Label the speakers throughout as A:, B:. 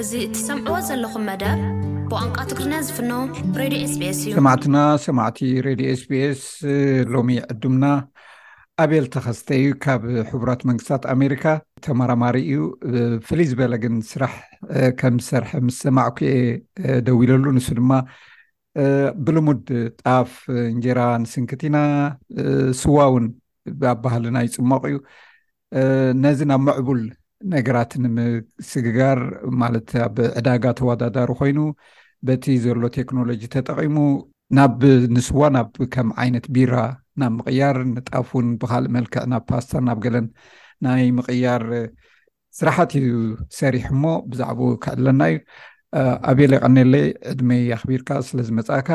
A: እዚ እትሰምዕዎ ዘለኹም መደብ ብቋንቋ ትግርኛ ዝፍኖ ሬድዮ ኤስቢኤስ እዩ።
B: ሰማዕትና ሰማዕቲ ሬድዮ ኤስቢኤስ ሎሚ ዕዱምና ኣቤል ተኸስተ እዩ ካብ ሕቡራት መንግስታት ኣሜሪካ ተመራማሪ እዩ ፍልይ ዝበለ ግን ስራሕ ከም ዝሰርሐ ምስ ሰማዕኩ እየ ደው ኢለሉ ንሱ ድማ ብልሙድ ጣፍ እንጀራ ንስንክት ኢና ስዋ እውን ኣብ ባህልና ይፅሞቕ እዩ ነዚ ናብ ምዕቡል ነገራት ንምስግጋር ማለት ኣብ ዕዳጋ ተወዳዳሪ ኮይኑ በቲ ዘሎ ቴክኖሎጂ ተጠቒሙ ናብ ንስዋ ናብ ከም ዓይነት ቢራ ናብ ምቕያር ንጣፍ እውን ብካልእ መልክዕ ናብ ፓስታ ናብ ገለን ናይ ምቕያር ስራሓት እዩ ሰሪሑ እሞ ብዛዕባኡ ክዕለና እዩ ኣብየለ ቀኔለይ ዕድመይ ኣኽቢርካ ስለ ዝመፃእካ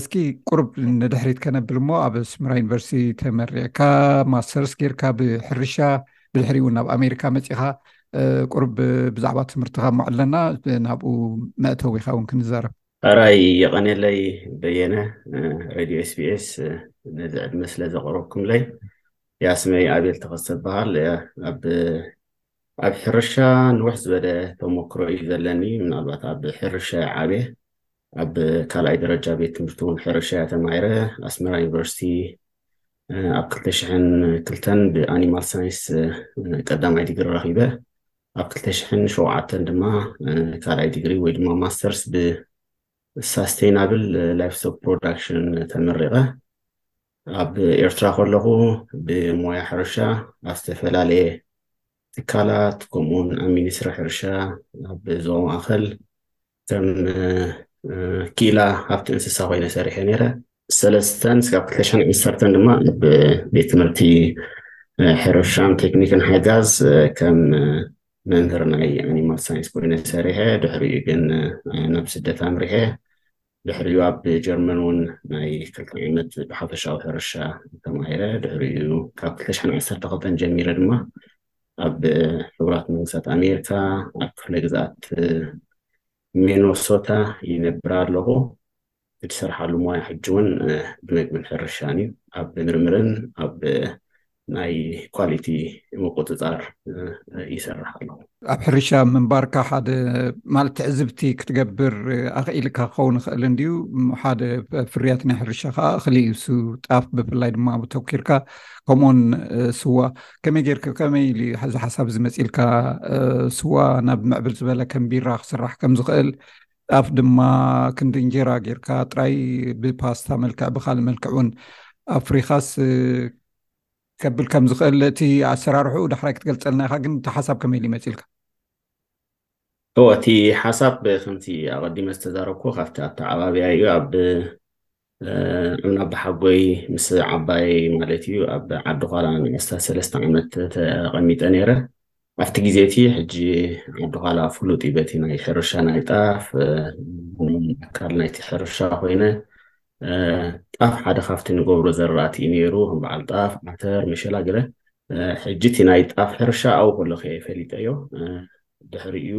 B: እስኪ ቁርብ ንድሕሪት ከነብል እሞ ኣብ ስምራ ዩኒቨርሲቲ ተመሪዕካ ማስተርስ ጌርካ ብሕርሻ ብድሕሪ እውን ናብ ኣሜሪካ መፂኻ ቁርብ ብዛዕባ ትምህርትኻ እሞ ዕለና ናብኡ መእተዊኻ እውን ክንዛረብ
C: ኣራይ የቐኔለይ በየነ ሬድዮ ኤስቢኤስ ነዚ ዕድመ ስለ ዘቕረብኩምለይ ያ ስመይ ኣቤል ተኸስተ እበሃል። ኣብ ኣብ ሕርሻ ንውሕ ዝበለ ተሞክሮ እዩ ዘለኒ። ምናልባት ኣብ ሕርሻ ይዓብየ ኣብ ካልኣይ ደረጃ ቤት ትምህርቲ እውን ሕርሻ እያ ተማሂረ ኣስመራ ዩኒቨርሲቲ ኣብ ክልተ ሽሕን ክልተን ብኣኒማል ሳይንስ ቀዳማይ ዲግሪ ረኺበ ኣብ ክልተ ሽሕን ሸውዓተን ድማ ካልኣይ ዲግሪ ወይ ድማ ማስተርስ ብሳስቴናብል ላይፍ ስቶክ ፕሮዳክሽን ተመሪቐ ኣብ ኤርትራ ከለኹ ብሞያ ሕርሻ ኣብ ዝተፈላለየ ትካላት ከምኡ እውን ኣብ ሚኒስትሪ ሕርሻ ኣብ ዞባ ማእኸል ከም ክኢላ ሃብቲ እንስሳ ኮይነ ሰሪሐ ነይረ ሰለስተን ስጋብ ክልተ ሽሕን ዓሰርተን ድማ ኣብ ቤት ትምህርቲ ሕርሻን ቴክኒክን ሓጋዝ ከም መምህር ናይ ኣኒማል ሳይንስ ኮይነ ሰሪሐ ድሕሪኡ ግን ናብ ስደት ኣምሪሐ ድሕሪኡ ኣብ ጀርመን እውን ናይ ክልተ ዓመት ብሓፈሻዊ ሕርሻ ተማሂረ ድሕሪኡ ካብ ክልተ ሽሕን ዓሰርተ ክልተን ጀሚረ ድማ ኣብ ሕቡራት መንግስታት ኣሜሪካ ኣብ ክፍለ ግዝኣት ሚኖሶታ ይነብር ኣለኹ እትሰርሓሉ ሞያ ሕጂ እውን ብምግብን ሕርሻን እዩ ኣብ ምርምርን ኣብ ናይ ኳሊቲ ምቁፅፃር ይሰርሕ ኣሎ።
B: ኣብ ሕርሻ ምንባርካ ሓደ ማለት ትዕዝብቲ ክትገብር ኣኽኢልካ ክኸውን ይኽእል እንድዩ ሓደ ፍርያት ናይ ሕርሻ ከዓ እኽሊ እዩ እሱ ጣፍ ብፍላይ ድማ ተኪርካ ከምኡውን ስዋ ከመይ ጌርክ ከመይ ኢሉ እዚ ሓሳብ እዚ መፂልካ ስዋ ናብ ምዕብል ዝበለ ከም ቢራ ክስራሕ ከም ዝኽእል ጣፍ ድማ ክንዲ እንጀራ ጌርካ ጥራይ ብፓስታ መልክዕ ብካልእ መልክዕ እውን ኣፍሪኻስ ከብል ከም ዝኽእል እቲ ኣሰራርሕኡ ዳሕራይ ክትገልፀልና ኢኻ ግን እቲ ሓሳብ ከመይ ኢሉ ይመፅልካ
C: እወ እቲ ሓሳብ ከምቲ ኣቐዲመ ዝተዛረብኩ ካብቲ ኣተዓባብያ እዩ ኣብ ኣቦሓጎይ ምስ ዓባየይ ማለት እዩ ኣብ ዓዲ ዃላ ንኣስታት ሰለስተ ዓመት ተቐሚጠ ነይረ ኣብቲ ግዜ እቲ ሕጂ ዓዲ ዃላ ፍሉጥ እዩ በቲ ናይ ሕርሻ ናይ ጣፍ ኣካል ናይቲ ሕርሻ ኮይነ ጣፍ ሓደ ካብቲ ንገብሮ ዘራእቲ እዩ ነይሩ ከም በዓል ጣፍ ዓተር መሸላ ገለ ሕጂ እቲ ናይ ጣፍ ሕርሻ ኣብኡ ከለኸ ፈሊጠዮ ድሕሪኡ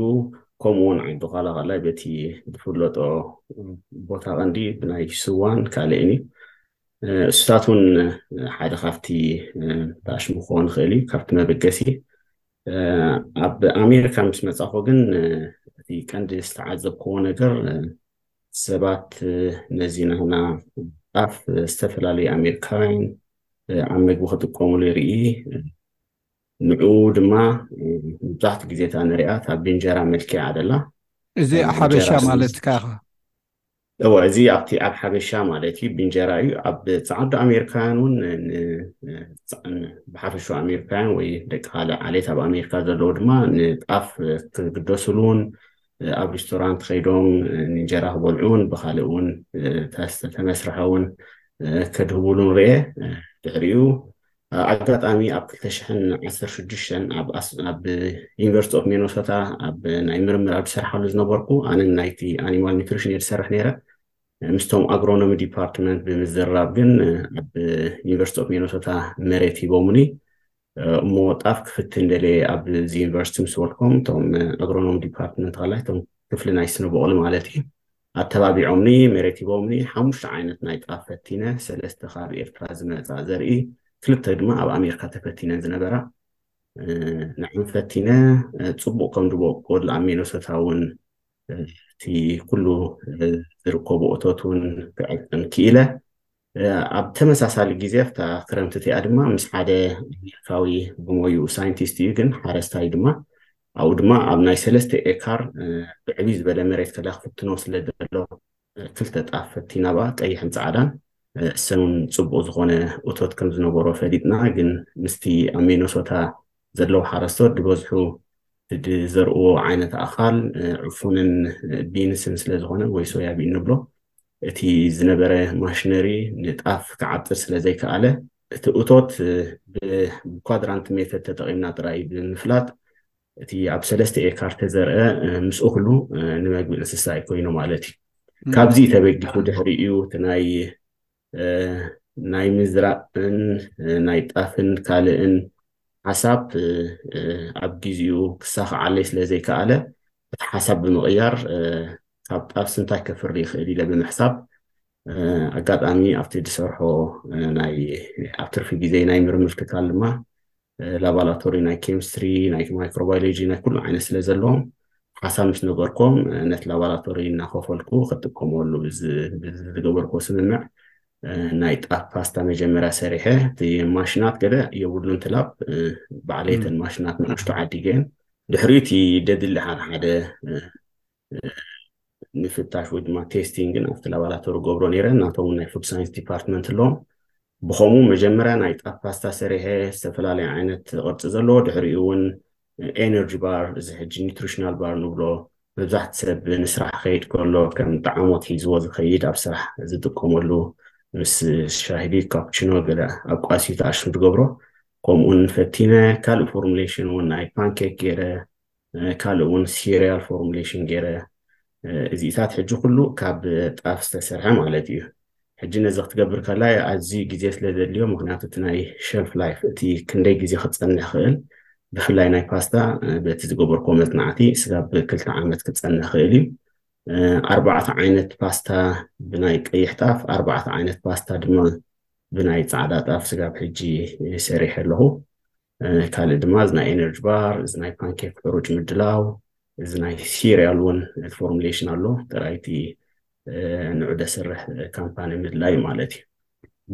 C: ከምኡ ውን ዓይዲ ዃላ ኻላይ በቲ ዝፍለጦ ቦታ ቀንዲ ብናይ ስዋን ካልእን እዩ እሱታት ውን ሓደ ካብቲ ብኣሽሙ ክኸውን ይኽእል እዩ ካብቲ መበገሲ ኣብ ኣሜሪካ ምስ መጻኹ ግን እቲ ቀንዲ ዝተዓዘብክዎ ነገር ሰባት ነዚ ናህና ጣፍ ዝተፈላለዩ ኣሜሪካውያን ኣብ ምግቢ ክጥቀሙሉ ይርኢ ንዑ ድማ ብዙሕት ግዜ እታ ንሪኣ እታ ብእንጀራ መልኪዓ ደላ
B: እዚ ሓበሻ ማለትካ ኢኻ
C: እወ እዚ ኣብቲ ኣብ ሓበሻ ማለት እዩ ብእንጀራ እዩ ኣብ ፃዓዱ ኣሜሪካውያን እውን ብሓፈሻ ኣሜሪካውያን ወይ ደቂ ካልእ ዓሌት ኣብ ኣሜሪካ ዘለዉ ድማ ንጣፍ ክግደስሉ እውን ኣብ ሬስቶራንት ከይዶም እንጀራ ክበልዑ እውን ብካልእ እውን ተመስርሐ እውን ከድህብሉ ንርኤ ድሕሪኡ ኣጋጣሚ ኣብ ክልተ ሽሕን ዓሰርተ ሽዱሽተን ኣብ ኣስ- ኣብ ዩኒቨርሲቲ ኦፍ ሚኖሶታ ኣብ ናይ ምርምር ኣብ ዝሰርሓሉ ዝነበርኩ ኣነን ናይቲ ኣኒማል ኒትሪሽን እየ ዝሰርሕ ነይረ ምስቶም ኣግሮኖሚ ዲፓርትመንት ብምዝራብ ግን ኣብ ዩኒቨርሲቲ ኦፍ ሚኖሶታ መሬት ሂቦሙኒ እሞ ጣፍ ክፍትን ደልየ ኣብዚ ዩኒቨርሲቲ ምስ በልኩም እቶም ኣግሮኖሚ ዲፓርትመንት ካላ እቶም ክፍሊ ናይ ስነ በቑሊ ማለት እዩ ኣተባቢዖምኒ መሬት ሂቦምኒ ሓሙሽተ ዓይነት ናይ ጣፍ ፈቲነ ሰለስተ ካብ ኤርትራ ዝመጻ ዘርኢ ክልተ ድማ ኣብ ኣሜሪካ ተፈቲነን ዝነበራ ንዕም ፈቲነ ጽቡቕ ከም ድበቁል ኣብ ሚነሶታ እውን እቲ ኩሉ ዝርከቡ እቶት እውን ክዕጥን ክኢለ ኣብ ተመሳሳሊ ግዜ ኣብታ ክረምቲ እቲኣ ድማ ምስ ሓደ ኣሜሪካዊ ብሞይኡ ሳይንቲስት እዩ ግን ሓረስታይ ድማ ኣብኡ ድማ ኣብ ናይ ሰለስተ ኤካር ብዕብይ ዝበለ መሬት ከላ ክፍትኖ ስለ ዘሎ ክልተ ጣፍ ፈቲና ብኣ ቀይሕን ፃዕዳን እሰን እውን ፅቡቕ ዝኾነ እቶት ከም ዝነበሮ ፈሊጥና ግን ምስቲ ኣብ ሚኖሶታ ዘለዉ ሓረስቶት ዝበዝሑ ዝዘርእዎ ዓይነት ኣኻል ዕፉንን ቢንስን ስለ ዝኾነ ወይ ሶያ ቢን ንብሎ እቲ ዝነበረ ማሽነሪ ንጣፍ ክዓፅድ ስለ ዘይከኣለ እቲ እቶት ብኳድራንት ሜተድ ተጠቒምና ጥራይ ብምፍላጥ እቲ ኣብ ሰለስተ ኤካር ተዘርአ ምስ እኽሉ ንመግቢ እንስሳ ይኮይኑ ማለት እዩ ካብዚ ተበጊሱ ድሕሪኡ እቲ ናይ ናይ ምዝራእን ናይ ጣፍን ካልእን ሓሳብ ኣብ ግዜኡ ክሳኽዓለይ ስለ ዘይከኣለ እቲ ሓሳብ ብምቕያር ካብ ጣፍ ስንታይ ከፍሪ ይኽእል ኢለ ብምሕሳብ ኣጋጣሚ ኣብቲ ዝሰርሖ ናይ ኣብ ትርፊ ግዜ ናይ ምርምር ትካል ድማ ላባላቶሪ ናይ ኬሚስትሪ ናይ ማይክሮባዮሎጂ ናይ ኩሉ ዓይነት ስለ ዘለዎም ሓሳብ ምስ ነበርኮም ነቲ ላባላቶሪ እናኸፈልኩ ክጥቀመሉ ዝገበርኩ ስምምዕ ናይ ጣፍ ፓስታ መጀመርያ ሰሪሐ እቲ ማሽናት ገለ የብሉን እቲ ላብ ባዕለይተን ማሽናት ንውሽጡ ዓዲገን ድሕሪ እቲ ደድሊ ሓደ ሓደ ምፍታሽ ወይ ድማ ቴስቲንግን ኣብቲ ላባራቶሪ ገብሮ ነይረ ናቶም ናይ ፉድ ሳይንስ ዲፓርትመንት ኣለዎም ብከምኡ መጀመርያ ናይ ጣፍ ፓስታ ሰሪሐ ዝተፈላለየ ዓይነት ቅርፂ ዘለዎ ድሕሪኡ እውን ኤነርጂ ባር እዚ ሕጂ ኒትሪሽናል ባር ንብሎ መብዛሕቲ ሰብ ንስራሕ ከይድ ከሎ ከም ጣዕሞት ሂዝዎ ዝኸይድ ኣብ ስራሕ ዝጥቀመሉ ምስ ሻሂዲ ካፕቺኖ ገለ ኣቋሲዩ ተኣሽም ትገብሮ ከምኡውን ፈቲነ ካልእ ፎርሙሌሽን እውን ናይ ፓንኬክ ገይረ ካልእ ውን ሲርያል ፎርሙሌሽን ገይረ እዚኢታት ሕጂ ኩሉ ካብ ጣፍ ዝተሰርሐ ማለት እዩ ሕጂ ነዚ ክትገብር ከላ ኣዝዩ ግዜ ስለ ዘድልዮ ምክንያቱ እቲ ናይ ሸልፍ ላይፍ እቲ ክንደይ ግዜ ክፀንሕ ይኽእል ብፍላይ ናይ ፓስታ በቲ ዝገበርኮ መፅናዕቲ ስጋብ ክልተ ዓመት ክፀንሕ ይኽእል እዩ ኣርባዕተ ዓይነት ፓስታ ብናይ ቀይሕ ጣፍ ኣርባዕተ ዓይነት ፓስታ ድማ ብናይ ፃዕዳ ጣፍ ስጋብ ሕጂ ሰሪሐ ኣለኹ ናይ ካልእ ድማ እዚ ናይ ኤነርጂ ባር እዚ ናይ ፓንኬክ ሕሩጭ ምድላው እዚ ናይ ሲሪያል እውን ፎርሙሌሽን ኣሎ ጥራይቲ ንዑደ ስርሕ ካምፓኒ ምድላይ ማለት እዩ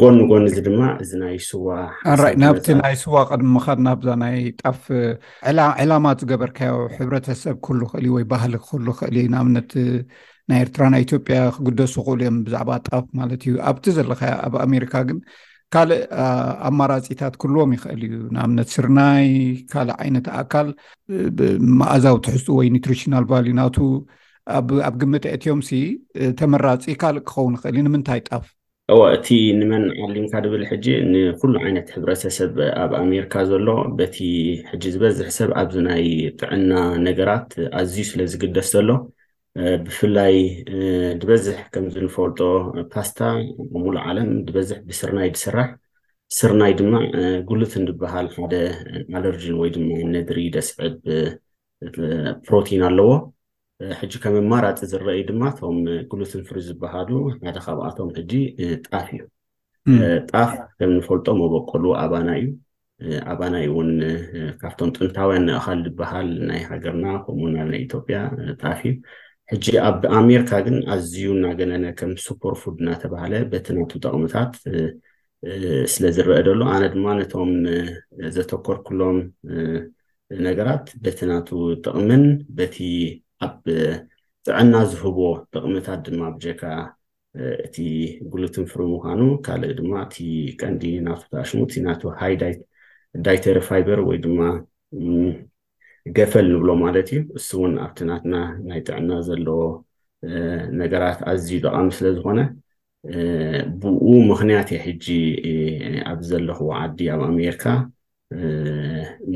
C: ጎኒ ጎኒ እዚ ድማ እዚ ናይ ስዋ
B: ኣራይ ናብቲ ናይ ስዋ ቅድሚ ምኻድ ናብዛ ናይ ጣፍ ዕላማ ዝገበርካዮ ሕብረተሰብ ክህሉ ክእል ወይ ባህሊ ክህሉ ክእል እዩ ንኣብነት ናይ ኤርትራ ናይ ኢትዮጵያ ክግደሱ ክእሉ እዮም ብዛዕባ ጣፍ ማለት እዩ ኣብቲ ዘለካ ኣብ ኣሜሪካ ግን ካልእ ኣማራፂታት ክህልዎም ይኽእል እዩ ንኣብነት ስርናይ ካልእ ዓይነት ኣካል መኣዛዊ ትሕዝቱ ወይ ኒትሪሽናል ቫልዩ ናቱ ኣብ ግምት ኣእትዮም ሲ ተመራፂ ካልእ ክኸውን ይኽእል እዩ ንምንታይ ጣፍ
C: እወ እቲ ንመን ዓሊምካ ድብል ሕጂ ንኩሉ ዓይነት ሕብረተሰብ ኣብ ኣሜሪካ ዘሎ በቲ ሕጂ ዝበዝሕ ሰብ ኣብዚ ናይ ጥዕና ነገራት ኣዝዩ ስለ ዝግደስ ዘሎ ብፍላይ ድበዝሕ ከምዚ ንፈልጦ ፓስታ ሙሉእ ዓለም ድበዝሕ ብስርናይ ድስራሕ ስርናይ ድማ ጉሉትን ድበሃል ሓደ ኣለርጂን ወይ ድማ ነድሪ ደስዕብ ፕሮቲን ኣለዎ ሕጂ ከም ኣማራፂ ዝረኣዩ ድማ እቶም ግሉትን ፍሪ ዝበሃሉ ሓደ ካብኣቶም ሕጂ ጣፍ እዩ ጣፍ ከም ንፈልጦ መበቆሉ ኣባና እዩ ኣባና እዩ እውን ካብቶም ጥንታውያን ንእኻል ዝበሃል ናይ ሃገርና ከምኡ ናብ ናይ ኢትዮጵያ ጣፍ እዩ ሕጂ ኣብ ኣሜሪካ ግን ኣዝዩ እናገነነ ከም ሱፐር ፉድ እናተባህለ በቲ ናቱ ጠቕምታት ስለ ዝረአ ደሎ ኣነ ድማ ነቶም ዘተኮርኩሎም ነገራት በቲ ናቱ ጥቕምን በቲ ኣብ ጥዕና ዝህቦ ጥቕምታት ድማ ብጀካ እቲ ግሉትን ፍሪ ምዃኑ ካልእ ድማ እቲ ቀንዲ ናቱ ኣሽሙ እቲ ናቱ ሃይ ዳይተሪ ፋይበር ወይ ድማ ገፈል ንብሎ ማለት እዩ እሱ እውን ኣብቲ ናትና ናይ ጥዕና ዘለዎ ነገራት ኣዝዩ ጠቓሚ ስለ ዝኾነ ብኡ ምክንያት እየ ሕጂ ኣብ ዘለኹዎ ዓዲ ኣብ ኣሜሪካ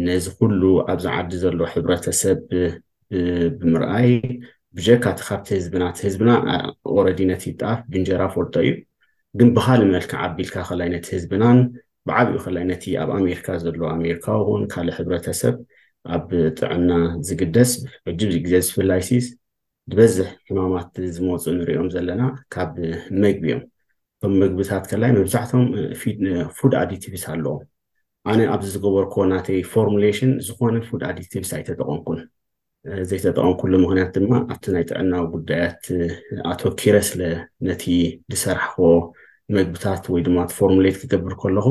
C: ነዚ ኩሉ ኣብዚ ዓዲ ዘሎ ሕብረተሰብ ብምርኣይ ብጀካ እቲ ካብቲ ህዝብና እቲ ህዝብና ኦረዲ ነቲ ጣፍ ብእንጀራ ፈልጦ እዩ ግን ብካልእ መልክዕ ኣቢልካ ከላይ ነቲ ህዝብናን ብዓብኡ ከላይ ነቲ ኣብ ኣሜሪካ ዘሎ ኣሜሪካዊ ኹን ካልእ ሕብረተሰብ ኣብ ጥዕና ዝግደስ ሕጂ ግዜ ዝፍላይ ሲስ ዝበዝሕ ሕማማት ዝመፁ ንሪኦም ዘለና ካብ መግቢ እዮም እቶም መግብታት ከላይ መብዛሕቶም ፉድ ኣዲቲቭስ ኣለዎም ኣነ ኣብዚ ዝገበርክዎ ናተይ ፎርሙሌሽን ዝኾነ ፉድ ኣዲቲቭስ ኣይተጠቐምኩን ዘይተጠቐምኩሉ ምክንያት ድማ ኣብቲ ናይ ጥዕናዊ ጉዳያት ኣተኪረ ስለ ነቲ ዝሰራሕክዎ መግብታት ወይ ድማ እቲ ፎርሙሌት ክገብር ከለኹ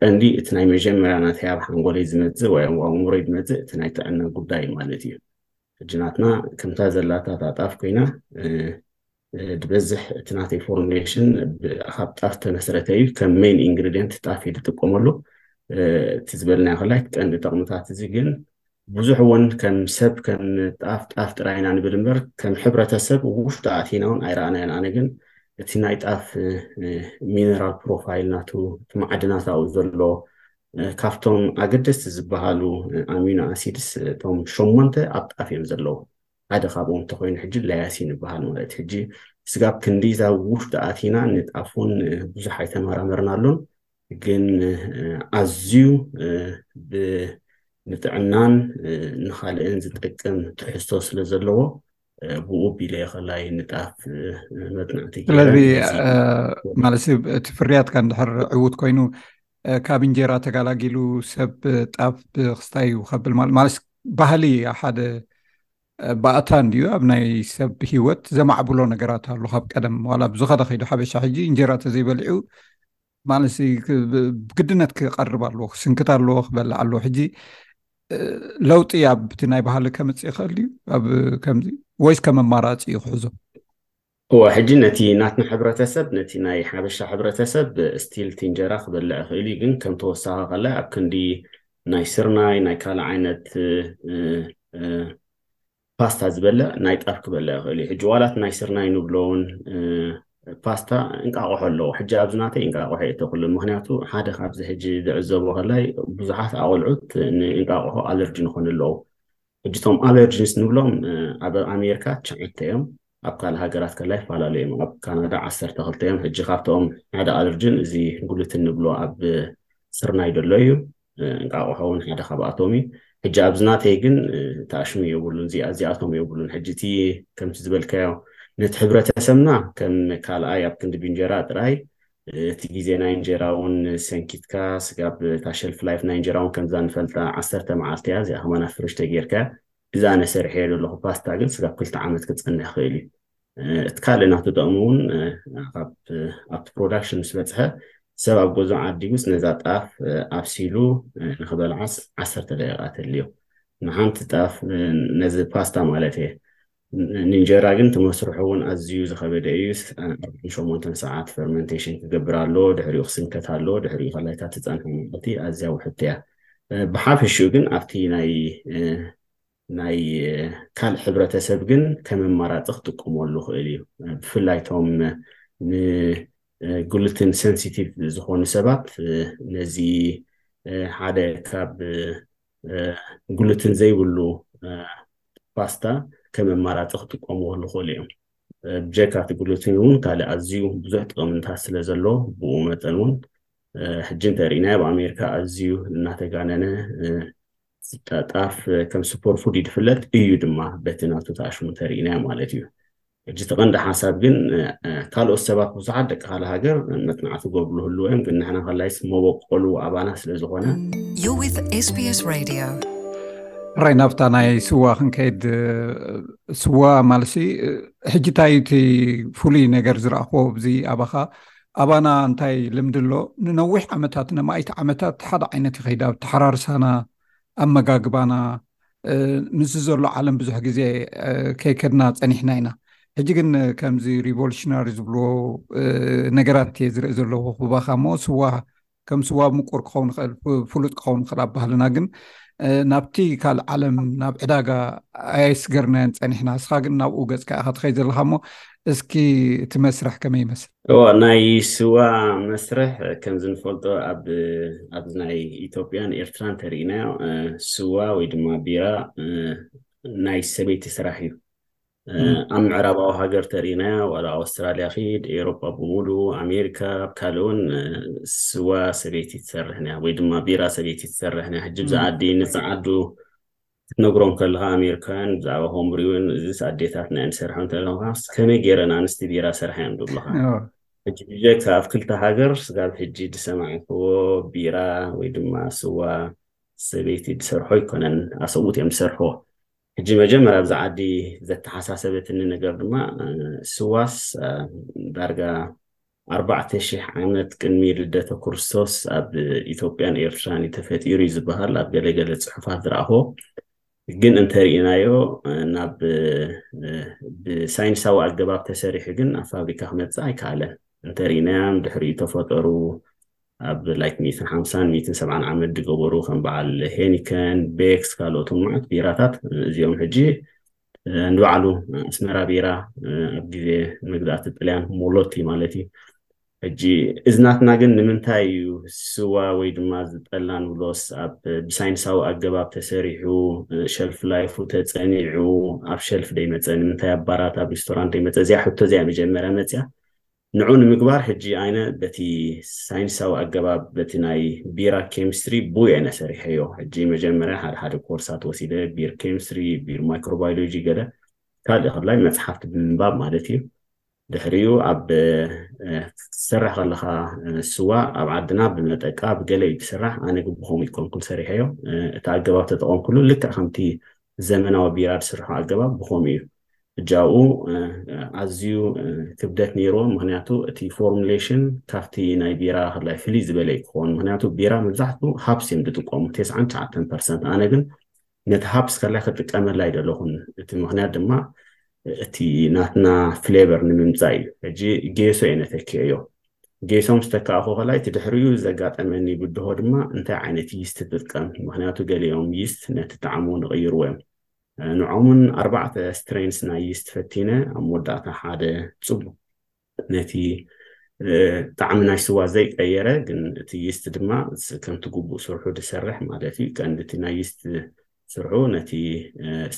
C: ቀንዲ እቲ ናይ መጀመርያ ናተይ ኣብ ሓንጎለይ ዝመፅእ ወይ ኣብ ኣእምሮይ ዝመፅእ እቲ ናይ ጥዕና ጉዳይ ማለት እዩ ሕጂ ናትና ከምታ ዘላታ እታ ጣፍ ኮይና ዝበዝሕ እቲ ናተይ ፎርሙሌሽን ካብ ጣፍ ተመስረተ እዩ ከም ሜን ኢንግሪዲየንት ጣፍ እዩ ዝጥቀመሉ እቲ ዝበልናዮ ከላይ እቲ ቀንዲ ጥቕምታት እዚ ግን ብዙሕ እውን ከም ሰብ ከም ጣፍ ጣፍ ጥራይ ኢና ንብል እምበር ከም ሕብረተሰብ ውሽጡ ኣቲና እውን ኣይረኣናዮን ኣነ ግን እቲ ናይ ጣፍ ሚነራል ፕሮፋይል ናቱ እቲ ማዕድናት ኣብኡ ዘሎ ካብቶም ኣገደስቲ ዝበሃሉ ኣሚኖ ኣሲድስ እቶም ሸሞንተ ኣብ ጣፍ እዮም ዘለዉ ሓደ ካብኦም እንተኮይኑ ሕጂ ላያሲን ይበሃል ማለት ሕጂ ስጋብ ክንዲ እዛ ውሽጡ ኣቲና ንጣፍ እውን ብዙሕ ኣይተመራመርና ኣሎን ግን ኣዝዩ ንጥዕናን ንካልእን ዝጠቅም ትሕዝቶ ስለ ዘለዎ ብኡ ኣቢለ ከላይ ንጣፍ መፅናዕቲ
B: ስለዚ ማለት እቲ ፍርያትካ እንድሕር ዕውት ኮይኑ ካብ እንጀራ ተጋላጊሉ ሰብ ጣፍ ብክስታይ እዩ ከብል ማለት ማለት ባህሊ ሓደ ባእታ እንድዩ ኣብ ናይ ሰብ ሂወት ዘማዕብሎ ነገራት ኣሉ ካብ ቀደም ዋላ ብዝኸደ ከይዱ ሓበሻ ሕጂ እንጀራ ተዘይበሊዑ ማለት ብግድነት ክቐርብ ኣለዎ ክስንክት ኣለዎ ክበልዕ ኣለዎ ሕጂ ለውጢ ኣብቲ ናይ ባህሊ ከምፅእ ይኽእል እዩ ኣብ ከምዚ ወይስ ከም ኣማራፂ እዩ ክሕዞ
C: እወ ሕጂ ነቲ ናትና ሕብረተሰብ ነቲ ናይ ሓበሻ ሕብረተሰብ ስቲል እቲ እንጀራ ክበልዕ ይኽእል እዩ ግን ከም ተወሳኺ ከለ ኣብ ክንዲ ናይ ስርናይ ናይ ካልእ ዓይነት ፓስታ ዝበልዕ ናይ ጣፍ ክበልዕ ይኽእል እዩ ሕጂ ዋላት ናይ ስርናይ ንብሎውን ፓስታ እንቃቆሖ ኣለዎ ሕጂ ኣብዚ ናተይ እንቃቆሖ የተክሉ ምክንያቱ ሓደ ካብዚ ሕጂ ዝዕዘቦ ከላይ ብዙሓት ኣቆልዑት ንእንቃቆሖ ኣለርጂ ንኾኑ ኣለዉ ሕጂ እቶም ኣለርጂንስ ንብሎም ኣብ ኣሜሪካ ትሽዓተ እዮም ኣብ ካልእ ሃገራት ከላ ይፋላለዩ እዮም ኣብ ካናዳ ዓሰርተ ክልተ እዮም ሕጂ ካብቶም ሓደ ኣለርጅን እዚ ጉሉትን ንብሎ ኣብ ስርናይ ደሎ እዩ እንቃቑሖ እውን ሓደ ካብኣቶም እዩ ሕጂ ኣብዚ ናተይ ግን ተኣሽሙ የብሉን እዚኣ እዚኣቶም የብሉን ሕጂ እቲ ከምቲ ዝበልካዮ ነቲ ሕብረተሰብና ከም ካልኣይ ኣብ ክንዲ ብእንጀራ ጥራይ እቲ ግዜ ናይ እንጀራ እውን ሰንኪትካ ስጋብ እታ ሸልፍ ላይፍ ናይ እንጀራ እውን ከምዛ ንፈልጣ ዓሰርተ መዓልቲ እያ እዚኣ ከማና ፍርሽ ተጌርካ እዛ ኣነ ሰርሐዮ ዘለኹ ፓስታ ግን ስጋብ ክልተ ዓመት ክፀንሕ ይኽእል እዩ እቲ ካልእ ናቱ ጥቕሚ እውን ኣብቲ ፕሮዳክሽን ምስ በፅሐ ሰብ ኣብ ገዝኡ ዓዲጉስ ነዛ ጣፍ ኣብሲሉ ንክበልዓስ ዓሰርተ ደቂቃ ተድልዮ ንሓንቲ ጣፍ ነዚ ፓስታ ማለት እየ ንእንጀራ ግን ትመስርሑ እውን ኣዝዩ ዝኸበደ እዩ ኣርባዕን ሸሞንተን ሰዓት ፈርመንቴሽን ክገብር ኣለዎ ድሕሪኡ ክስንከት ኣለዎ ድሕሪኡ ከላይታ ትፀንሐ መዕልቲ ኣዝያ ውሕድቲ እያ ብሓፈሽኡ ግን ኣብቲ ናይ ናይ ካልእ ሕብረተሰብ ግን ከም ኣማራፂ ክጥቀመሉ ይኽእል እዩ ብፍላይ እቶም ንግሉትን ሰንሲቲቭ ዝኾኑ ሰባት ነዚ ሓደ ካብ ግሉትን ዘይብሉ ፓስታ ከም ኣማራፂ ክጥቀምዎ ዝኽእሉ እዮም ብጀካ እቲ ግሉትን እውን ካልእ ኣዝዩ ብዙሕ ጥቕምታት ስለ ዘለዎ ብኡ መጠን እውን ሕጂ እንተርኢናዮ ኣብ ኣሜሪካ ኣዝዩ እናተጋነነ ጣፍ ከም ሱፐር ፉድ ይድፍለጥ እዩ ድማ በቲ ናቱ ተኣሽሙ ተርእናዮ ማለት እዩ ሕጂ ተቐንዲ ሓሳብ ግን ካልኦት ሰባት ብዙሓት ደቂ ካል ሃገር መፅናዕቲ ገብሉ ህልዎ እዮም ግን ንሕና ከላይስ መበቆሉ ኣባና ስለ ዝኾነ
B: ራይ ናብታ ናይ ስዋ ክንከይድ ስዋ ማለሲ ሕጂ እንታይ እቲ ፍሉይ ነገር ዝረእክዎ እዚ ኣባኻ ኣባና እንታይ ልምዲ ኣሎ ንነዊሕ ዓመታት ነማኢት ዓመታት ሓደ ዓይነት ይኸይድ ኣብ ተሓራርሳና ኣመጋግባና ምስ ዘሎ ዓለም ብዙሕ ግዜ ከይከድና ፀኒሕና ኢና ሕጂ ግን ከምዚ ሪቮሉሽናሪ ዝብልዎ ነገራት እየ ዝርኢ ዘለኹ ኩባኻ እሞ ስዋ ከም ስዋ ምቁር ክኸውን ይኽእል ፍሉጥ ክኸውን ይኽእል ኣብ ባህልና ግን ናብቲ ካልእ ዓለም ናብ ዕዳጋ ኣየስገርናዮን ፀኒሕና እስኻ ግን ናብኡ ገፅካ ኢኻ ትኸይ ዘለካ እሞ እስኪ እቲ መስርሕ ከመይ ይመስል እዎ
C: ናይ ስዋ መስርሕ ከምዚ ንፈልጦ ኣብ ኣብዚ ናይ ኢትዮጵያን ኤርትራን ተርእናዮ ስዋ ወይ ድማ ቢራ ናይ ሰበይቲ ስራሕ እዩ ኣብ ምዕራባዊ ሃገር ተርእናያ ዋላ ኣውስትራልያ ኪድ ኤሮጳ ብሙሉ ኣሜሪካ ኣብ ካልእ እውን ስዋ ሰበይቲ ትሰርሕንያ ወይ ድማ ቢራ ሰበይቲ ትሰርሕንያ ሕጂ ብዛ ኣዲ ንፀዓዱ ክትነግሮም ከለካ ኣሜሪካውያን ብዛዕባ ሆምብሪውን እዚስ ኣዴታትና እየን ዝሰርሐ እንተለካ ከመይ ገይረን ኣንስቲ ቢራ ሰርሐ እዮም ዝብልካ ሕጂ ብጀካ ኣብ ክልተ ሃገር ስጋብ ሕጂ ዝሰማዕክዎ ቢራ ወይ ድማ ስዋ ሰበይቲ ዝሰርሖ ኣይኮነን ኣሰብኡት እዮም ዝሰርሕዎ ሕጂ መጀመርያ ኣብዛ ዓዲ ዘተሓሳሰበትኒ ነገር ድማ ስዋስ ዳርጋ ኣርባዕተ ሽሕ ዓመት ቅድሚ ልደተ ክርስቶስ ኣብ ኢትዮጵያን ኤርትራን እዩ ተፈጢሩ እዩ ዝበሃል ኣብ ገለገለ ጽሑፋት ዝረኣኹዎ ግን እንተርኢናዮ ናብ ብሳይንሳዊ ኣገባብ ተሰሪሑ ግን ኣብ ፋብሪካ ክመፅእ ኣይከኣለን እንተርኢናዮም ድሕሪኡ ተፈጠሩ ኣብ ላይክ ሚእትን ሓምሳን ሚእትን ሰብዓን ዓመት ዝገበሩ ከም በዓል ሄኒከን ቤክስ ካልኦትን መዓት ቢራታት እዚኦም ሕጂ ንባዕሉ ኣስመራ ቢራ ኣብ ግዜ መግዛእቲ ጥልያን ሞሎቲ ማለት እዩ ሕጂ እዝናትና ግን ንምንታይ እዩ ስዋ ወይ ድማ ዝጠላ ንብሎስ ኣብ ብሳይንሳዊ ኣገባብ ተሰሪሑ ሸልፍ ላይፉ ተፀኒዑ ኣብ ሸልፍ ደይመፀ ንምንታይ ኣብ ባራት ኣብ ሬስቶራንት ደይመፀ እዚኣ ሕቶ እዚኣ መጀመርያ መፅያ ንዑ ንምግባር ሕጂ ኣይነ በቲ ሳይንሳዊ ኣገባብ በቲ ናይ ቢራ ኬሚስትሪ ቡይ ኣይነ ሰሪሐዮ ሕጂ መጀመርያ ሓደ ሓደ ኮርሳት ወሲደ ቢር ኬሚስትሪ ቢር ማይክሮባዮሎጂ ገለ ካልእ ክላይ መጽሓፍቲ ብምንባብ ማለት እዩ ድሕሪኡ ኣብ ክትሰርሕ ከለካ ስዋ ኣብ ዓድና ብመጠቃ ብገለ እዩ ዝስራሕ ኣነ ግን ብከምኡ ይኮንኩን ሰሪሐዮ እቲ ኣገባብ ተጠቀምኩሉ ልክዕ ከምቲ ዘመናዊ ቢራ ዝስርሖ ኣገባብ ብከምኡ እዩ ሕጂ ኣብኡ ኣዝዩ ክብደት ነይሩ ምክንያቱ እቲ ፎርሙሌሽን ካብቲ ናይ ቢራ ክላይ ፍልይ ዝበለ እዩ ክኸውን ምክንያቱ ቢራ መብዛሕትኡ ሃፕስ እዮም ዝጥቀሙ ተስዓን ትሽዓተን ፐርሰንት ኣነ ግን ነቲ ሃፕስ ከላይ ክጥቀመላ ይደለኹን እቲ ምክንያት ድማ እቲ ናትና ፍሌቨር ንምምፃእ እዩ ሕጂ ጌሶ እየ ነተኪኦ እዮ ጌሶም ዝተካእኹ ከላይ እቲ ድሕሪኡ ዘጋጠመኒ ብድሆ ድማ እንታይ ዓይነት ይስት ትጥቀም ምክንያቱ ገሊኦም ይስት ነቲ ጣዕሙ ንቕይርዎ እዮም ንዖምን ኣርባዕተ ስትሬንስ ናይ ይስት ፈቲነ ኣብ መወዳእታ ሓደ ጽቡቕ ነቲ ጣዕሚ ናይ ስዋ ዘይቀየረ ግን እቲ ይስት ድማ ከምቲ ግቡእ ስርሑ ዝሰርሕ ማለት እዩ ቀንዲ እቲ ናይ ይስት ስርሑ ነቲ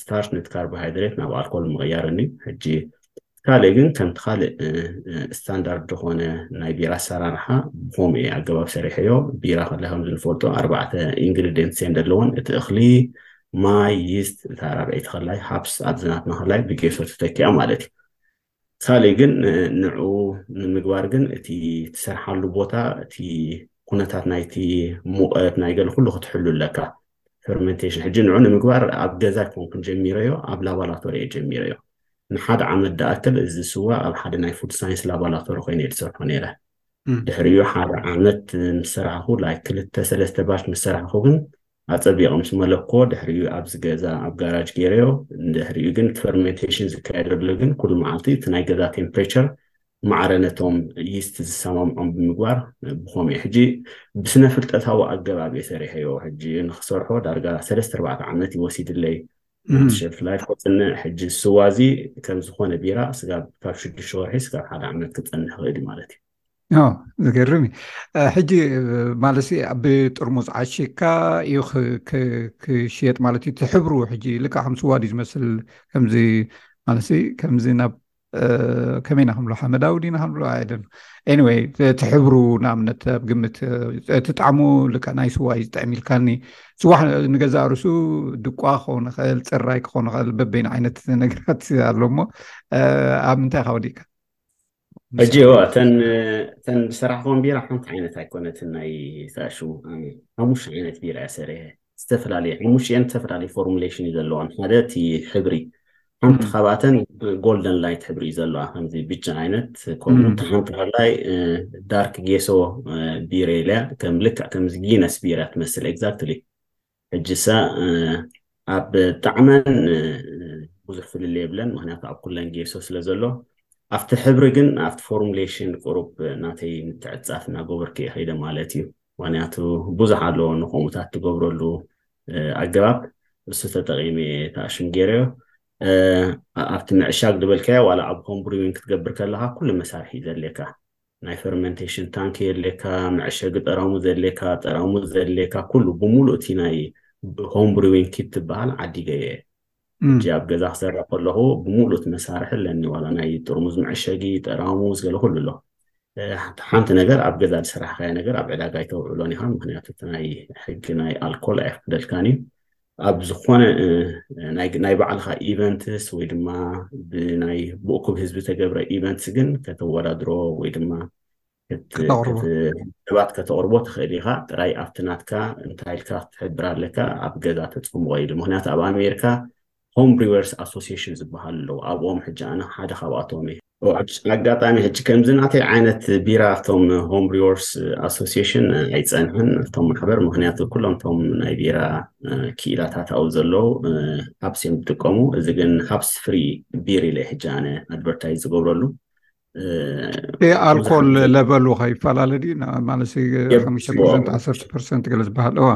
C: ስታርች ነቲ ካርቦሃይድሬት ናብ ኣልኮል ምቕያርን እዩ ሕጂ ካልእ ግን ከምቲ ካልእ ስታንዳርድ ዝኾነ ናይ ቢራ ኣሰራርሓ ብከምኡ እየ ኣገባብ ሰሪሐዮ ቢራ ከላይ ከም ዝንፈልጦ ኣርባዕተ ኢንግሪድንት እየን ዘለዎን እቲ እኽሊ ማይ ይስት እታ ራብዐይቲ ከላይ ሃብስ ኣብዚ ናትና ከላይ ብጌሶ ተተኪኣ ማለት እዩ ካልእ ግን ንዑ ንምግባር ግን እቲ ትሰርሓሉ ቦታ እቲ ኩነታት ናይቲ ሙቐት ናይ ገለ ኩሉ ክትሕሉ ኣለካ ፈርመንቴሽን ሕጂ ንዑ ንምግባር ኣብ ገዛ ኮንኩን ጀሚረዮ ኣብ ላቦራቶሪ እየ ጀሚረዮ ንሓደ ዓመት ደኣክል እዚ ስዋ ኣብ ሓደ ናይ ፉድ ሳይንስ ላቦራቶሪ ኮይነ እየ ዝሰርሖ ነይረ ድሕሪኡ ሓደ ዓመት ምስ ሰራሕኹ ላይ ክልተ ሰለስተ ባሽ ምስ ሰራሕኹ ግን ኣፀቢቕ ምስ መለኮ ድሕሪኡ ኣብዚ ገዛ ኣብ ጋራጅ ገይረዮ ድሕሪኡ ግን ፈርመንቴሽን ዝካየደሉ ግን ኩሉ መዓልቲ እቲ ናይ ገዛ ቴምፕሬቸር ማዕረ ነቶም ይስት ዝሰማምዖም ብምግባር ብኸምኡ ሕጂ ብስነ ፍልጠታዊ ኣገባብ እየ ሰሪሐዮ ሕጂ ንክሰርሖ ዳርጋ ሰለስተ ኣርባዕተ ዓመት ይወሲድለይ ናቲ ሸልፍ ላይፍ ክፅንዕ ሕጂ ስዋ እዚ ከም ዝኾነ ቢራ ስጋብ ካብ ሽዱሽተ ወርሒ ስጋብ ሓደ ዓመት ክፀንሕ ይኽእል እዩ ማለት እዩ
B: ዝገርም እዩ ሕጂ ማለት ብጥርሙዝ ዓሺካ እዩ ክሽየጥ ማለት እዩ ትሕብሩ ሕጂ ልክዕ ከም ስዋዲ ዝመስል ከምዚ ማለት ከምዚ ናብ ከመይ ኢና ክንብሎ ሓመዳዊ ዲና ክንብሎ ኣይደን ኤኒወይ እቲ ሕብሩ ንኣብነት ኣብ ግምት እቲ ጣዕሙ ልካ ናይ ስዋ እዩ ዝጥዕም ኢልካኒ ስዋ ንገዛእ ርሱ ድቋ ክኸውን ይኽእል ፅራይ ክኸውን ይኽእል በበይን ዓይነት ነገራት ኣሎ እሞ ኣብ ምንታይ ካ ወዲእካ
C: ሕጂ ዋ እተን ብስራሕኩም ቢራ ሓንቲ ዓይነት ኣይኮነትን ናይ ታሹ ሓሙሽተ ዓይነት ቢራ እያ ሰሪሐ ዝተፈላለየ ኣብ ውሽጢኤን ዝተፈላለየ ፎርሙሌሽን እዩ ዘለዋን ሓደ እቲ ሕብሪ ሓንቲ ካብኣተን ጎልደን ላይት ሕብሪ እዩ ዘለዋ ከምዚ ብጫ ዓይነት ኮይኑ እታ ሓንቲ ካልኣይ ዳርክ ጌሶ ቢረ ኢለያ ከም ልክዕ ከምዚ ጊነስ ቢራ ትመስል ኤግዛክትሊ ሕጂሳ ኣብ ጣዕመን ብዙሕ ፍልል የብለን ምክንያቱ ኣብ ኩለን ጌሶ ስለ ዘሎ ኣብቲ ሕብሪ ግን ኣብቲ ፎርሙሌሽን ቁሩብ ናተይ ምትዕፃፍ እናገበርኩ እየ ከይደ ማለት እዩ ምክንያቱ ብዙሕ ኣለዎ ንከምኡታት ትገብረሉ ኣገባብ እሱ ተጠቂመ ተኣሽም ገይረዮ ኣብቲ ምዕሻግ ዝበልካዮ ዋላ ኣብ ሆም ብሪዊን ክትገብር ከለካ ኩሉ መሳርሒ እዩ ዘድልየካ ናይ ፈርመንቴሽን ታንክ የድልየካ መዕሸጊ ጠራሙ ዘድልየካ ጠራሙ ዘድልየካ ኩሉ ብምሉእ እቲ ናይ ሆም ብሪዊን ኪት ትበሃል ዓዲገ እየ ሕጂ ኣብ ገዛ ክሰርሕ ከለኹ ብምሉእ እቲ መሳርሒ ኣለኒ ዋላ ናይ ጥርሙዝ መዐሸጊ ጠራሙዝ ገለ ኩሉ ኣሎ ሓንቲ ነገር ኣብ ገዛ ዝሰራሕካያ ነገር ኣብ ዕዳጋ ኣይተውዕሎን ኢኻ ምክንያቱ እቲ ናይ ሕጊ ናይ ኣልኮል ኣይፍቅደልካን እዩ ኣብ ዝኾነ ናይ ባዕልኻ ኢቨንትስ ወይ ድማ ብናይ ብእኩብ ህዝቢ ተገብረ ኢቨንትስ ግን ከተወዳድሮ ወይ ድማ ክትባት ከተቕርቦ ትኽእል ኢኻ ጥራይ ኣብቲ ናትካ እንታይ ኢልካ ክትሕብር ኣለካ ኣብ ገዛ ተፅምቆ ኢሉ ምክንያቱ ኣብ ኣሜሪካ ሆም ብሪወርስ ኣሶሲሽን ዝበሃል ኣለዉ ኣብኦም ሕጂ ኣነ ሓደ ካብኣቶም እየ ኣጋጣሚ ሕጂ ከምዚ ናተይ ዓይነት ቢራ እቶም ሆም ብሪወርስ ኣሶሲሽን ኣይፀንሕን እቶም ማሕበር ምክንያቱ ኩሎም እቶም ናይ ቢራ ክኢላታት ኣብኡ ዘለዉ ሃብስ እዮም ዝጥቀሙ እዚ ግን ሃብስ ፍሪ ቢር ኢለ ሕጂ ኣነ ኣድቨርታይዝ ዝገብረሉ
B: ኣልኮል ለበሉ ከይፈላለ ድዩ ማለት ሓሙሽተ ፐርሰንት ዓሰርተ ፐርሰንት ገለ ዝበሃል እዋ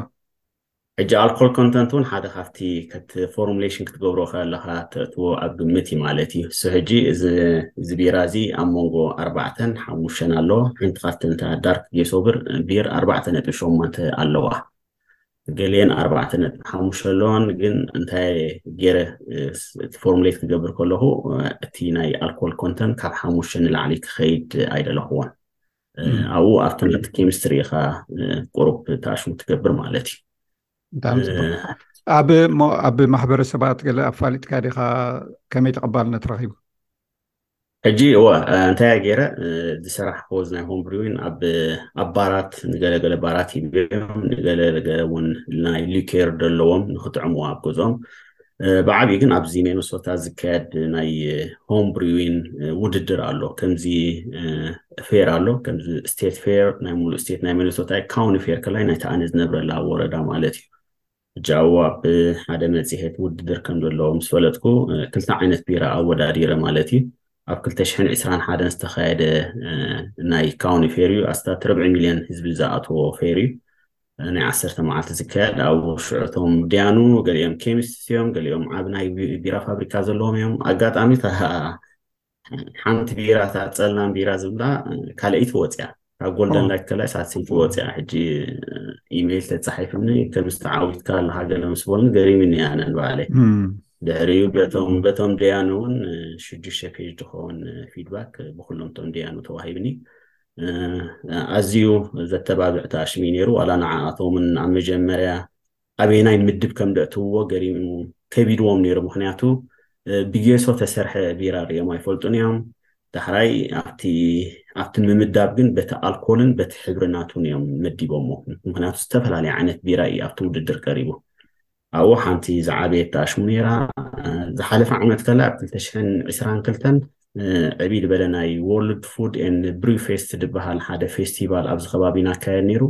C: ሕጂ ኣልኮል ኮንተንት እውን ሓደ ካብቲ ከቲ ፎርሙሌሽን ክትገብሮ ከለካ ተእትዎ ኣብ ግምት እዩ ማለት እዩ እሱ ሕጂ እዚ ቢራ እዚ ኣብ መንጎ ኣርባዕተን ሓሙሽተን ኣለዎ ሓንቲ ካብቲ እንተ ዳርክ ጌሶብር ቢር ኣርባዕተ ነጥቢ ሸሞንተ ኣለዋ ገሊኤን ኣርባዕተ ነጥቢ ሓሙሽተ ኣለዋን ግን እንታይ ገይረ እቲ ፎርሙሌት ክገብር ከለኹ እቲ ናይ ኣልኮል ኮንተን ካብ ሓሙሽተ ንላዕሊ ክኸይድ ኣይደለኹዎን ኣብኡ ኣብ ትምህርቲ ኬሚስትሪ ኢኻ ቁሩብ ተኣሽሙ ትገብር ማለት እዩ
B: ኣብ ማሕበረሰባት ገለ ኣፋሊጥካ ዲኻ ከመይ ተቐባልነት ረኺቡ
C: ሕጂ እወ እንታይ እያ ገይረ ዝሰራሕክዎ ናይ ሆም ብሪዊን ኣብ ኣብ ባራት ንገለገለ ባራት ይብዮም ንገለገለ እውን ናይ ሊኬር ደለዎም ንክጥዕምዎ ኣብ ገዝኦም ብዓብዪ ግን ኣብዚ ሚነሶታ ዝካየድ ናይ ሆም ብሪዊን ውድድር ኣሎ ከምዚ ፌር ኣሎ ከምዚ ስቴት ፌር ናይ ሙሉእ ስቴት ናይ ሚነሶታ ካውኒ ፌር ከላይ ናይ ተኣነ ዝነብረላ ወረዳ ማለት እዩ ሕጂ ኣብ ሓደ መጽሔት ውድድር ከም ዘሎ ምስ ፈለጥኩ፣ ክልተ ዓይነት ቢራ ኣወዳዲረ ማለት እዩ። ኣብ ክልተ ሽሕን ዕስራን ሓደን ዝተኻየደ ናይ ካውኒ ፌር እዩ። ኣስታት ርብዒ ሚልዮን ህዝቢ ዝኣተዎ ፌር እዩ። ናይ ዓሰርተ መዓልቲ ዝካየድ ኣብኡ ሽዑ እቶም ድያኑ ገሊኦም ኬሚስትስ እዮም፣ ገሊኦም ኣብ ናይ ቢራ ፋብሪካ ዘለዎም እዮም። ኣጋጣሚ እታ ሓንቲ ቢራ እታ ፀላም ቢራ ዝብላ ካልኣይቲ ወፅያ ካብ ጎልደን ላይት ከላይ ሳትሲቲ ወፅያ ሕጂ ኢሜይል ተፃሒፍኒ ከም ዝተዓዊትካ ኣለካ ገለ ምስ በሉኒ ገሪምኒ እያ ኣነ ንባዕለይ ድሕሪኡ በቶም በቶም ደያኑ እውን ሽዱሽተ ፔጅ ዝኸውን ፊድባክ ብኩሎም ቶም ደያኑ ተዋሂብኒ ኣዝዩ ዘተባብዕ ተኣሽሚ ነይሩ ዋላ ንዓኣቶምን ኣብ መጀመርያ ኣበየናይ ምድብ ከም ደእትውዎ ገሪሙ ከቢድዎም ነይሩ ምኽንያቱ ብጌሶ ተሰርሐ ቢራ ሪኦም ኣይፈልጡን እዮም ዳሕራይ ኣብቲ ኣብቲ ምምዳብ ግን በቲ ኣልኮልን በቲ ሕብሪ ናቱን እዮም መዲቦሞ ምኽንያቱ ዝተፈላለየ ዓይነት ቢራ እዩ ኣብቲ ውድድር ቀሪቡ ኣብኡ ሓንቲ ዝዓበየት ተኣሽሙ ነይራ ዝሓለፈ ዓመት ከላ ኣብ 222 ዕብይ ዝበለ ናይ ወርልድ ፉድ ን ብሪው ፌስት ዝበሃል ሓደ ፌስቲቫል ኣብዚ ከባቢ ናካየድ ነይሩ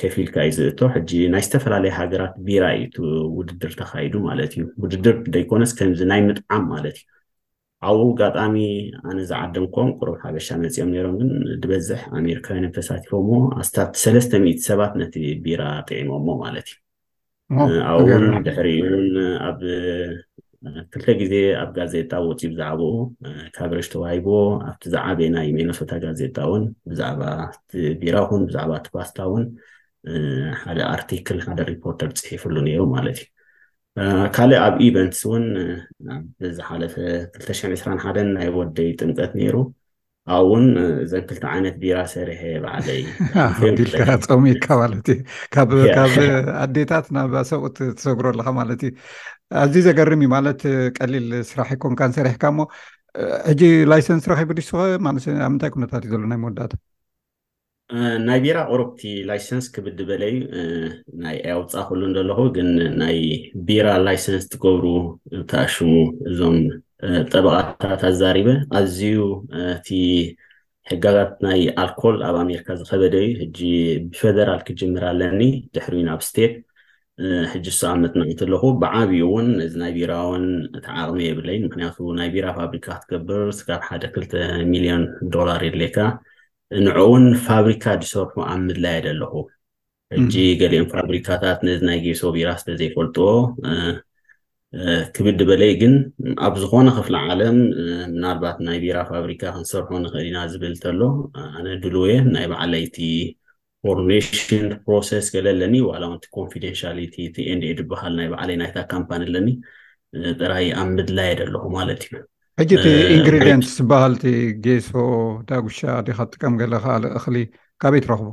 C: ከፊልካ እዩ ዝእቶ ሕጂ ናይ ዝተፈላለየ ሃገራት ቢራ እዩ እቲ ውድድር ተኻይዱ ማለት እዩ ውድድር ደይኮነስ ከምዚ ናይ ምጥዓም ማለት እዩ ኣብኡ ኣጋጣሚ ኣነ ዝዓደምኮም ቁሩብ ሓበሻ መፂኦም ነይሮም ግን ዝበዝሕ ኣሜሪካውያን ተሳቲፎሞ ኣስታት ሰለስተ ሚእቲ ሰባት ነቲ ቢራ ጥዒሞሞ ማለት እዩ ኣብኡውን ድሕሪኡውን ኣብ ክልተ ግዜ ኣብ ጋዜጣ ወፂኡ ብዛዕባኡ ካቨሬጅ ተዋሂብዎ ኣብቲ ዝዓበየ ናይ ሚነሶታ ጋዜጣ እውን ብዛዕባ እቲ ቢራ ኹን ብዛዕባ እቲ ፓስታ እውን ሓደ ኣርቲክል ሓደ ሪፖርተር ፅሒፍሉ ነይሩ ማለት እዩ ካልእ ኣብ ኢቨንትስ እውን ኣብ ዝሓለፈ 221 ናይ ወደይ ጥምቀት ነይሩ ኣውን እዘን ክልተ ዓይነት ቢራ ሰሪሐ ባዕለይ
B: ቢልካ ፀሚካ ማለት እዩ ካብ ኣዴታት ናብ ሰብኡት ትሰግሮ ኣለካ ማለት እዩ ኣዝዩ ዘገርም እዩ ማለት ቀሊል ስራሕ ይኮንካን ሰሪሕካ እሞ ሕጂ ላይሰንስ ረኪቡ ድስኸ ማለት ኣብ ምንታይ ኩነታት እዩ ዘሎ ናይ መወዳእታ
C: ናይ ቢራ ቁሩብ እቲ ላይሰንስ ክብድ በለ እዩ ናይ ኣውፃእኩሉ እንደለኹ ግን ናይ ቢራ ላይሰንስ ትገብሩ ተኣሽሙ እዞም ጠበቓታት ኣዛሪበ ኣዝዩ እቲ ሕጋጋት ናይ ኣልኮል ኣብ ኣሜሪካ ዝኸበደ እዩ ሕጂ ብፌደራል ክጅምር ኣለኒ ድሕሪ ናብ ስቴት ሕጂ ሱ ኣብ መጥናዒ ተለኹ ብዓብዩ እውን ነዚ ናይ ቢራ እውን እቲ ዓቕሚ የብለይን ምክንያቱ ናይ ቢራ ፋብሪካ ክትገብር ስጋብ ሓደ ክልተ ሚልዮን ዶላር የድልየካ ንዕኡን ፋብሪካ ዝሰርሑ ኣብ ምድላይ እየ ዘለኹ ሕጂ ገሊኦም ፋብሪካታት ነዚ ናይ ጌሶ ቢራ ስለ ዘይፈልጥዎ ክብድ በለይ ግን ኣብ ዝኾነ ክፍለ ዓለም ምናልባት ናይ ቢራ ፋብሪካ ክንሰርሖ ንኽእል ኢና ዝብል ተሎ ኣነ ድሉው እየ ናይ ባዕለይቲ ፎርሜሽን ፕሮሰስ ገለ ኣለኒ ዋላ ውን እቲ ኮንፊደንሻሊቲ እቲ ኤንድ ኤድ ዝበሃል ናይ ባዕለይ ናይታ ካምፓኒ ኣለኒ ጥራይ ኣብ ምድላይ እየ ዘለኹ ማለት እዩ
B: ሕጂ እቲ ኢንግሪድንት ዝበሃል እቲ ጌሶ ዳጉሻ ዲኻ ትጥቀም ገለ ካልእ እኽሊ ካበይ ትረኽቦ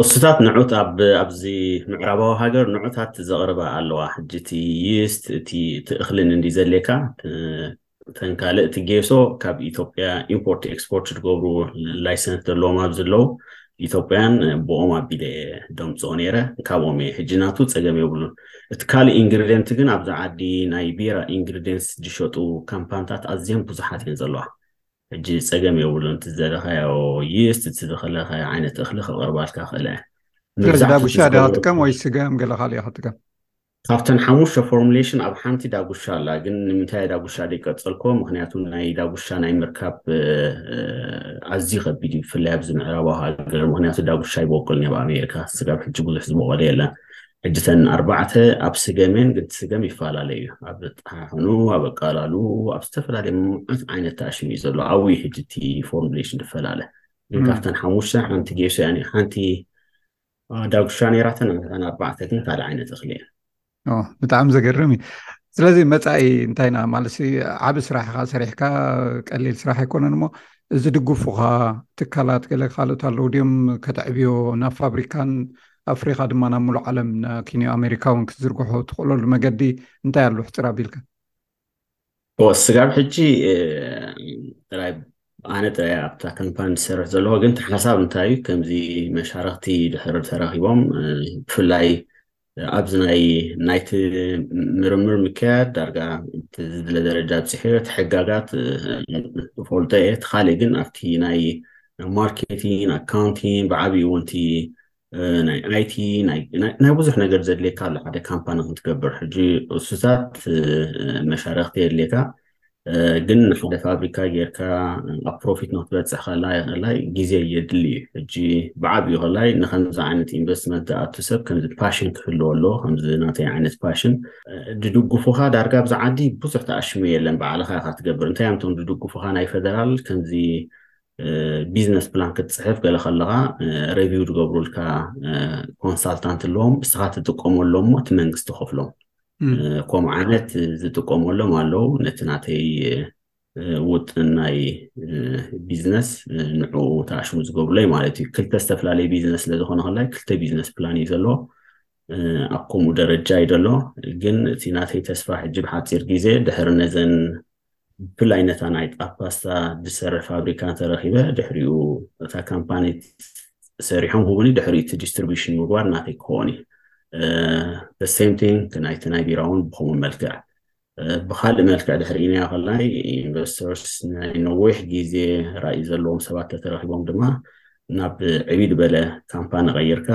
C: ቁስታት ንዑት ኣብዚ ምዕራባዊ ሃገር ንዑታት ዘቕርባ ኣለዋ ሕጂ እቲ ይስት እቲ እኽልን እንዲ ዘድልየካ እተን ካልእ እቲ ጌሶ ካብ ኢትዮጵያ ኢምፖርት ኤክስፖርት ዝገብሩ ላይሰንስ ዘለዎም ኣብ ዘለዉ ኢትዮጵያን ብኦም ኣቢለ እየ ደምፅኦ ነይረ ካብኦም እየ ሕጂ ናቱ ፀገም የብሉን እቲ ካልእ ኢንግሪድንት ግን ኣብዚ ዓዲ ናይ ቢራ ኢንግሪድንስ ዝሸጡ ካምፓንታት ኣዝየን ብዙሓት እየን ዘለዋ ሕጂ ፀገም የብሉን እቲ ዘለኻዮ ይስት እቲ ዝኸለኻዮ ዓይነት እኽሊ ከቕርባልካ ክእለ እየ
B: ስለዚ ዳጉሻ ዳ ትጥቀም ወይ ስገም ገለ ካልእ እያ ክትጥቀም
C: ካብተን ሓሙሽተ ፎርሙሌሽን ኣብ ሓንቲ ዳጉሻ ኣላ ግን ንምንታይ ዳጉሻ ዘይቀጸልኮ ምክንያቱ ናይ ዳጉሻ ናይ ምርካብ ኣዝዩ ከቢድ እዩ ብፍላይ ኣብዚ ምዕራባዊ ሃገር ምክንያቱ ዳጉሻ ይበቁልን ኣብ ኣሜሪካ ስጋብ ሕጂ ብዙሕ ዝበቆለ የለን ሕጂ ተን ኣርባዕተ ኣብ ስገሜን ግን ስገም ይፈላለ እዩ ኣብ ጣሕኑ ኣብ ኣቃላሉ ኣብ ዝተፈላለየ ምዑት ዓይነት ተኣሽሙ እዩ ዘሎ ኣብኡ እዩ ሕጂ እቲ ፎርሙሌሽን ዝፈላለ ግን ካብተን ሓሙሽተ ሓንቲ ጌሶ ሓንቲ ዳጉሻ ነይራተን ኣመታን ኣርባዕተ ግን ካልእ ዓይነት እኽሊ እየን
B: ብጣዕሚ ዘገርም እዩ ስለዚ መፃኢ እንታይ ኢና ማለት ዓብ ስራሕ ኢካ ሰሪሕካ ቀሊል ስራሕ ኣይኮነን እሞ እዚ ድጉፉካ ትካላት ገለ ካልኦት ኣለው ድዮም ከተዕብዮ ናብ ፋብሪካን ኣፍሪካ ድማ ናብ ሙሉእ ዓለም ኪንዮ ኣሜሪካ እውን ክትዝርግሖ ትኽእለሉ መገዲ እንታይ ኣሉ ሕፅር ኣቢልካ
C: ስጋብ ሕጂ ጥራይ ኣነ ጥራይ ኣብታ ካምፓኒ ዝሰርሕ ዘለኹ ግን እቲ ሓሳብ እንታይ እዩ ከምዚ መሻርኽቲ ድሕር ተራኺቦም ብፍላይ ኣብዚ ናይ ናይቲ ምርምር ምክያድ ዳርጋ ዝድለ ደረጃ ኣብፅሑ እቲ ሕጋጋት ፈልጦ እየ እቲ ካልእ ግን ኣብቲ ናይ ማርኬቲን ኣካውንቲን ብዓብኡ እውን እቲ ናይ ኣይቲ ናይ ብዙሕ ነገር ዘድልየካ ኣሎ ሓደ ካምፓኒ ክትገብር ሕጂ እሱታት መሻረክቲ የድልየካ ግን ሓደ ፋብሪካ ጌርካ ኣብ ፕሮፊት ንክትበፅሕ ከላይ ከላይ ግዜ የድሊ እዩ ሕጂ ብዓብዩ ከላይ ንከምዚ ዓይነት ኢንቨስትመንት ዝኣቱ ሰብ ከምዚ ፓሽን ክህልዎ ኣለዎ ከምዚ ናተይ ዓይነት ፓሽን ድድጉፉካ ዳርጋ ብዚ ዓዲ ብዙሕ ተኣሽሙ የለን ባዕልካ ኢካ ትገብር እንታይ እዮም እቶም ድድጉፉካ ናይ ፈደራል ከምዚ ቢዝነስ ፕላን ክትፅሕፍ ገለ ከለኻ ሬቪው ዝገብሩልካ ኮንሳልታንት ኣለዎም እስኻ ትጥቀመሎም እሞ እቲ መንግስቲ ከፍሎም ከምኡ ዓይነት ዝጥቀመሎም ኣለዉ ነቲ ናተይ ውጥን ናይ ቢዝነስ ንዑ ተኣሽሙ ዝገብሩለይ ማለት እዩ ክልተ ዝተፈላለየ ቢዝነስ ስለዝኾነ ከላይ ክልተ ቢዝነስ ፕላን እዩ ዘለዎ ኣብ ከምኡ ደረጃ እዩ ዘሎ ግን እቲ ናተይ ተስፋ ሕጂ ብሓፂር ግዜ ድሕሪ ነዘን ብፍላይ ነታ ናይ ጣፍ ፓስታ ዝሰረ ፋብሪካ እንተረኺበ ድሕሪኡ እታ ካምፓኒ ሰሪሖም ህቡኒ ድሕሪ እቲ ዲስትሪቢሽን ምግባር ናተይ ክኸውን እዩ ሴም ቲንግ ናይቲ ናይ ቢራ እውን ብከምኡ መልክዕ ብካልእ መልክዕ ድሕሪ ኢንያ ከላይ ኢንቨስተርስ ናይ ነዊሕ ግዜ ራእይ ዘለዎም ሰባት ተተረኪቦም ድማ ናብ ዕብይ ዝበለ ካምፓኒ ቀይርካ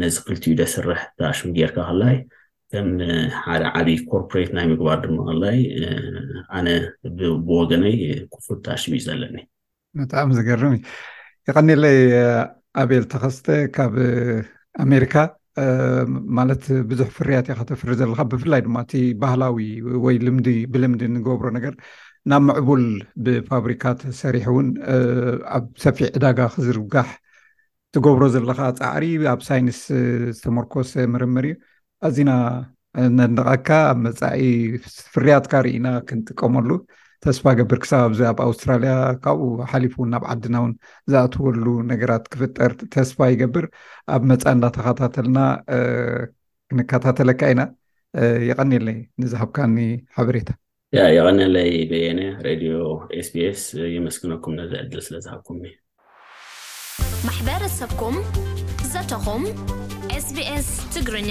C: ነዚ ክልቲኡ ደስርሕ ተኣሽሙ ጌርካ ከላይ ከም ሓደ ዓብዪ ኮርፖሬት ናይ ምግባር ድማ ኣላይ ኣነ ብወገነይ ክፉት ታሽቢ እዩ ዘለኒ
B: ብጣዕሚ ዝገርም እዩ ይቀኒለይ ኣቤል ተኸስተ ካብ ኣሜሪካ ማለት ብዙሕ ፍርያት ኢካ ተፍሪ ዘለካ ብፍላይ ድማ እቲ ባህላዊ ወይ ልምዲ ብልምዲ ንገብሮ ነገር ናብ ምዕቡል ብፋብሪካ ተሰሪሑ እውን ኣብ ሰፊሕ ዕዳጋ ክዝርጋሕ ትገብሮ ዘለኻ ጻዕሪ ኣብ ሳይንስ ዝተመርኮሰ ምርምር እዩ ኣዚና ነድንቐካ ኣብ መጻኢ ፍርያትካ ርኢና ክንጥቀመሉ ተስፋ ገብር ክሳብ ኣብዚ ኣብ ኣውስትራልያ ካብኡ ሓሊፉ እውን ናብ ዓድና እውን ዝኣትወሉ ነገራት ክፍጠር ተስፋ ይገብር ኣብ መፃ እንዳተኸታተልና ክንከታተለካ ኢና የቐኒለይ ንዝሃብካኒ ሓበሬታ
C: የቐነለይ በየነ ሬድዮ ኤስቢኤስ የመስግነኩም ነዚ ዕድል ስለ ዝሃብኩምኒ።
A: ማሕበረሰብኩም ዘተኹም ኤስቢኤስ ትግርኛ